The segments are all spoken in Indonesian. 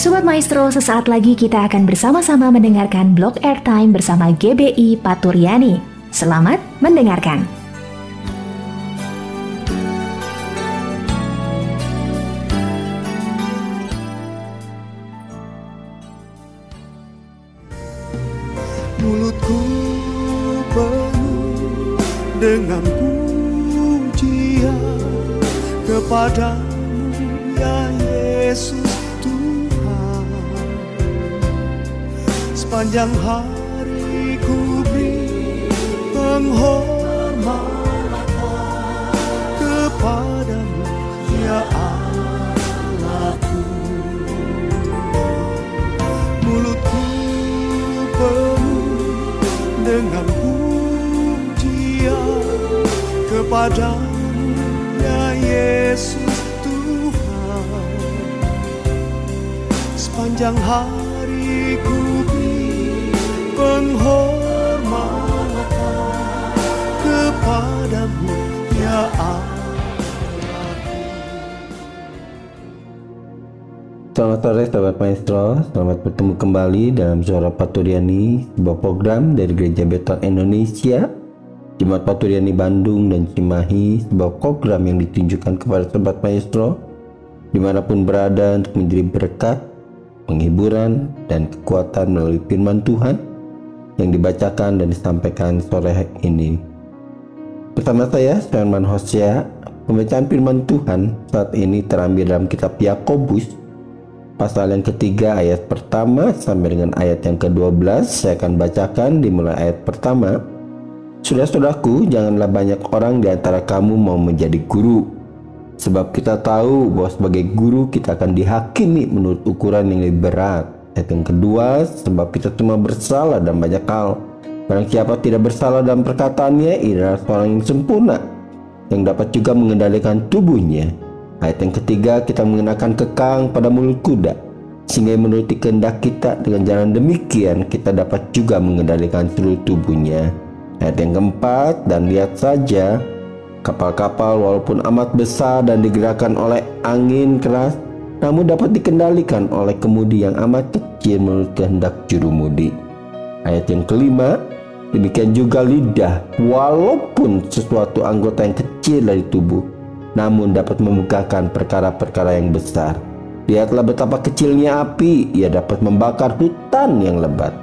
Sobat Maestro, sesaat lagi kita akan bersama-sama mendengarkan blog airtime bersama GBI Paturyani. Selamat mendengarkan. Mulutku penuh dengan pujian kepadamu ya Yesus sepanjang hari ku beri penghormatan kepadamu ya Allahku. Mulutku penuh dengan pujian kepadamu ya Yesus Tuhan. Sepanjang hari ku Selamat sore sahabat maestro, selamat bertemu kembali dalam Suara Paturiani, sebuah program dari Gereja Beton Indonesia, Jemaat Paturiani Bandung dan Cimahi, sebuah program yang ditunjukkan kepada sahabat maestro, di mana pun berada untuk menjadi berkat, penghiburan, dan kekuatan melalui firman Tuhan, yang dibacakan dan disampaikan sore ini. Bersama saya, Firman Hosea, pembacaan firman Tuhan saat ini terambil dalam kitab Yakobus, pasal yang ketiga ayat pertama sampai dengan ayat yang ke-12. Saya akan bacakan dimulai ayat pertama. Sudah-sudahku, janganlah banyak orang di antara kamu mau menjadi guru. Sebab kita tahu bahwa sebagai guru kita akan dihakimi menurut ukuran yang lebih berat Ayat yang kedua, sebab kita cuma bersalah dalam banyak hal. Barang siapa tidak bersalah dalam perkataannya, adalah seorang yang sempurna, yang dapat juga mengendalikan tubuhnya. Ayat yang ketiga, kita mengenakan kekang pada mulut kuda, sehingga menuruti kehendak kita dengan jalan demikian, kita dapat juga mengendalikan seluruh tubuhnya. Ayat yang keempat, dan lihat saja, kapal-kapal walaupun amat besar dan digerakkan oleh angin keras, namun dapat dikendalikan oleh kemudi yang amat kecil menurut kehendak jurumudi. Ayat yang kelima, demikian juga lidah, walaupun sesuatu anggota yang kecil dari tubuh, namun dapat membukakan perkara-perkara yang besar. Lihatlah betapa kecilnya api, ia dapat membakar hutan yang lebat.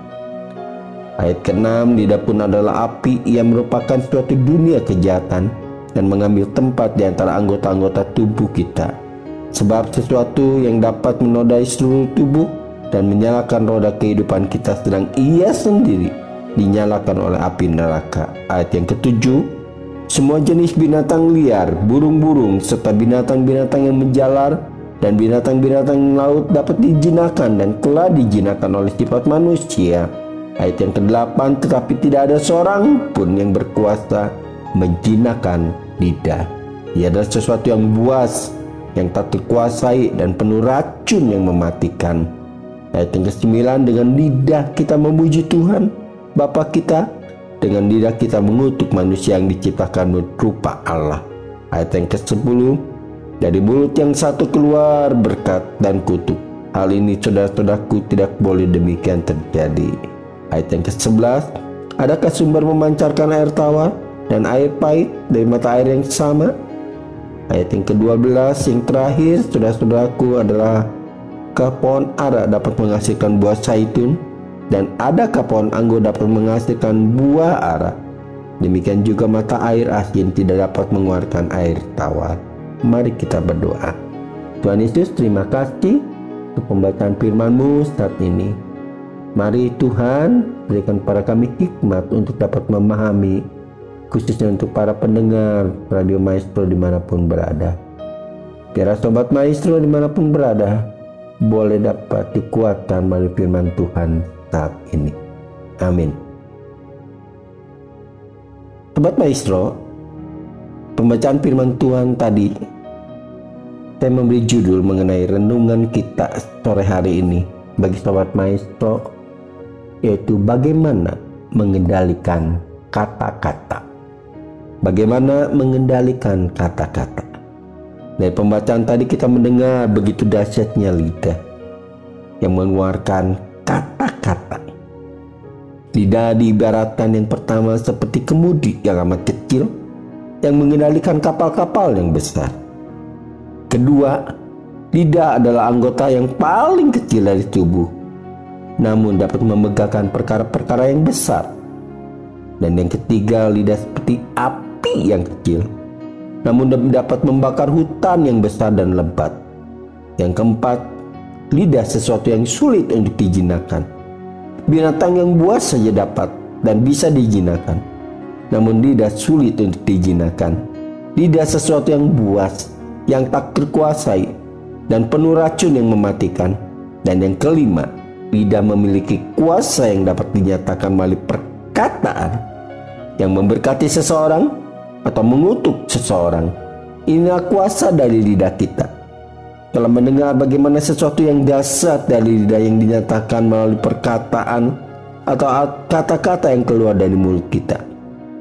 Ayat ke-6, lidah pun adalah api, ia merupakan suatu dunia kejahatan dan mengambil tempat di antara anggota-anggota tubuh kita Sebab sesuatu yang dapat menodai seluruh tubuh dan menyalakan roda kehidupan kita sedang ia sendiri dinyalakan oleh api neraka. Ayat yang ketujuh, semua jenis binatang liar, burung-burung, serta binatang-binatang yang menjalar dan binatang-binatang laut dapat dijinakan dan telah dijinakan oleh sifat manusia. Ayat yang kedelapan, tetapi tidak ada seorang pun yang berkuasa menjinakan lidah. Ia adalah sesuatu yang buas, yang tak terkuasai dan penuh racun yang mematikan. Ayat yang ke-9 dengan lidah kita memuji Tuhan Bapa kita dengan lidah kita mengutuk manusia yang diciptakan rupa Allah. Ayat yang ke-10 dari mulut yang satu keluar berkat dan kutuk. Hal ini saudara-saudaraku tidak boleh demikian terjadi. Ayat yang ke-11 Adakah sumber memancarkan air tawar dan air pahit dari mata air yang sama? Ayat yang ke-12 yang terakhir saudara-saudaraku adalah pohon ara dapat menghasilkan buah zaitun dan adakah pohon anggur dapat menghasilkan buah ara. Demikian juga mata air asin tidak dapat mengeluarkan air tawar. Mari kita berdoa. Tuhan Yesus terima kasih untuk pembacaan firman-Mu saat ini. Mari Tuhan berikan kepada kami hikmat untuk dapat memahami khususnya untuk para pendengar Radio Maestro di mana pun berada. Biar Sobat Maestro di mana pun berada, boleh dapat dikuatkan melalui firman Tuhan saat ini. Amin. Sobat Maestro, pembacaan firman Tuhan tadi, saya memberi judul mengenai renungan kita sore hari ini bagi Sobat Maestro, yaitu bagaimana mengendalikan kata-kata. Bagaimana mengendalikan kata-kata? Dari pembacaan tadi kita mendengar begitu dahsyatnya lidah. yang mengeluarkan kata-kata. Lidah diibaratkan yang pertama seperti kemudi yang amat kecil yang mengendalikan kapal-kapal yang besar. Kedua, lidah adalah anggota yang paling kecil dari tubuh, namun dapat memegahkan perkara-perkara yang besar. Dan yang ketiga, lidah seperti api yang kecil, namun dapat membakar hutan yang besar dan lebat. Yang keempat, lidah sesuatu yang sulit untuk dijinakan. Binatang yang buas saja dapat dan bisa dijinakan. Namun lidah sulit untuk dijinakan. Lidah sesuatu yang buas, yang tak terkuasai, dan penuh racun yang mematikan. Dan yang kelima, lidah memiliki kuasa yang dapat dinyatakan melalui perkataan yang memberkati seseorang atau mengutuk seseorang. Inilah kuasa dari lidah kita telah mendengar bagaimana sesuatu yang dasar dari lidah yang dinyatakan melalui perkataan atau kata-kata yang keluar dari mulut kita.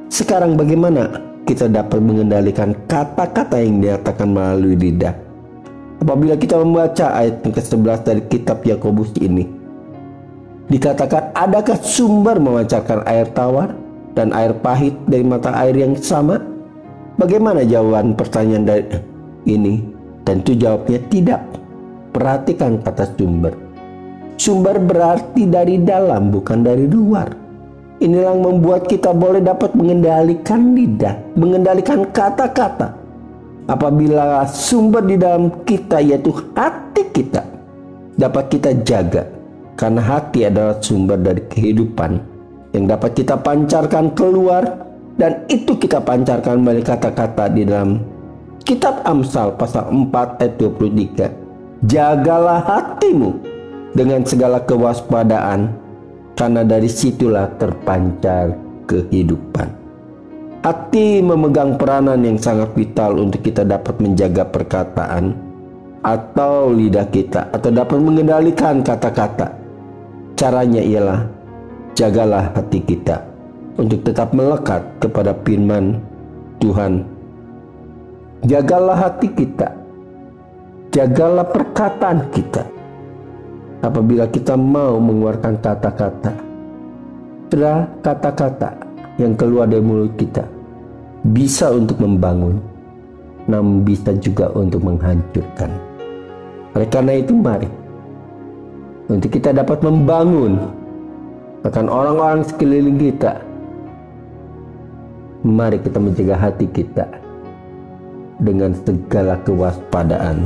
Sekarang bagaimana kita dapat mengendalikan kata-kata yang dinyatakan melalui lidah? Apabila kita membaca ayat yang ke-11 dari kitab Yakobus ini, dikatakan adakah sumber memancarkan air tawar dan air pahit dari mata air yang sama? Bagaimana jawaban pertanyaan dari ini? Tentu jawabnya tidak. Perhatikan kata sumber. Sumber berarti dari dalam bukan dari luar. Inilah yang membuat kita boleh dapat mengendalikan lidah, mengendalikan kata-kata. Apabila sumber di dalam kita yaitu hati kita dapat kita jaga karena hati adalah sumber dari kehidupan yang dapat kita pancarkan keluar dan itu kita pancarkan melalui kata-kata di dalam Kitab Amsal pasal 4 ayat 23. Jagalah hatimu dengan segala kewaspadaan karena dari situlah terpancar kehidupan. Hati memegang peranan yang sangat vital untuk kita dapat menjaga perkataan atau lidah kita atau dapat mengendalikan kata-kata. Caranya ialah jagalah hati kita untuk tetap melekat kepada firman Tuhan Jagalah hati kita. Jagalah perkataan kita. Apabila kita mau mengeluarkan kata-kata, setelah kata-kata yang keluar dari mulut kita bisa untuk membangun, namun bisa juga untuk menghancurkan. Oleh karena itu mari untuk kita dapat membangun akan orang-orang sekeliling kita. Mari kita menjaga hati kita dengan segala kewaspadaan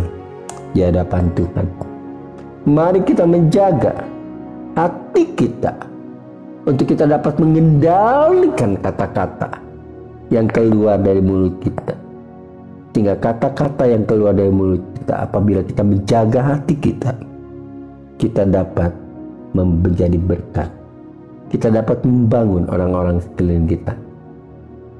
di hadapan Tuhan. Mari kita menjaga hati kita untuk kita dapat mengendalikan kata-kata yang keluar dari mulut kita. Sehingga kata-kata yang keluar dari mulut kita apabila kita menjaga hati kita, kita dapat menjadi berkat. Kita dapat membangun orang-orang sekeliling kita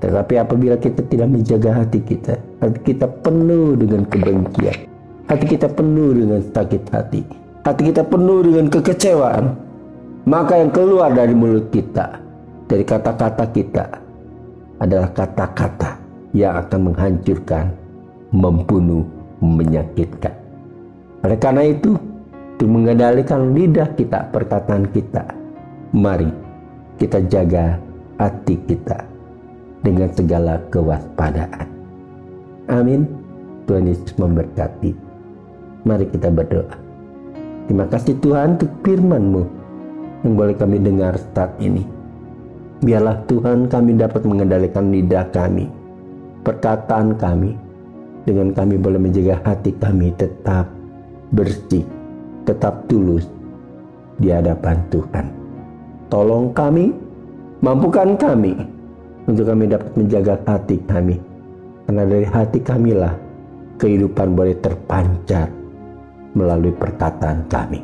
tetapi apabila kita tidak menjaga hati kita, hati kita penuh dengan kebencian, hati kita penuh dengan sakit hati, hati kita penuh dengan kekecewaan, maka yang keluar dari mulut kita, dari kata-kata kita, adalah kata-kata yang akan menghancurkan, membunuh, menyakitkan. Oleh karena itu, untuk mengendalikan lidah kita, perkataan kita, mari kita jaga hati kita dengan segala kewaspadaan. Amin. Tuhan Yesus memberkati. Mari kita berdoa. Terima kasih Tuhan untuk firman-Mu yang boleh kami dengar saat ini. Biarlah Tuhan kami dapat mengendalikan lidah kami, perkataan kami, dengan kami boleh menjaga hati kami tetap bersih, tetap tulus di hadapan Tuhan. Tolong kami, mampukan kami untuk kami dapat menjaga hati kami. Karena dari hati kamilah kehidupan boleh terpancar melalui perkataan kami.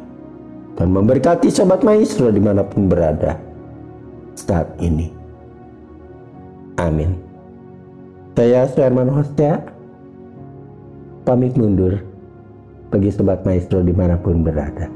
Dan memberkati sobat maestro di mana pun berada saat ini. Amin. Saya Suherman Hostia, pamit mundur bagi sobat maestro di mana pun berada.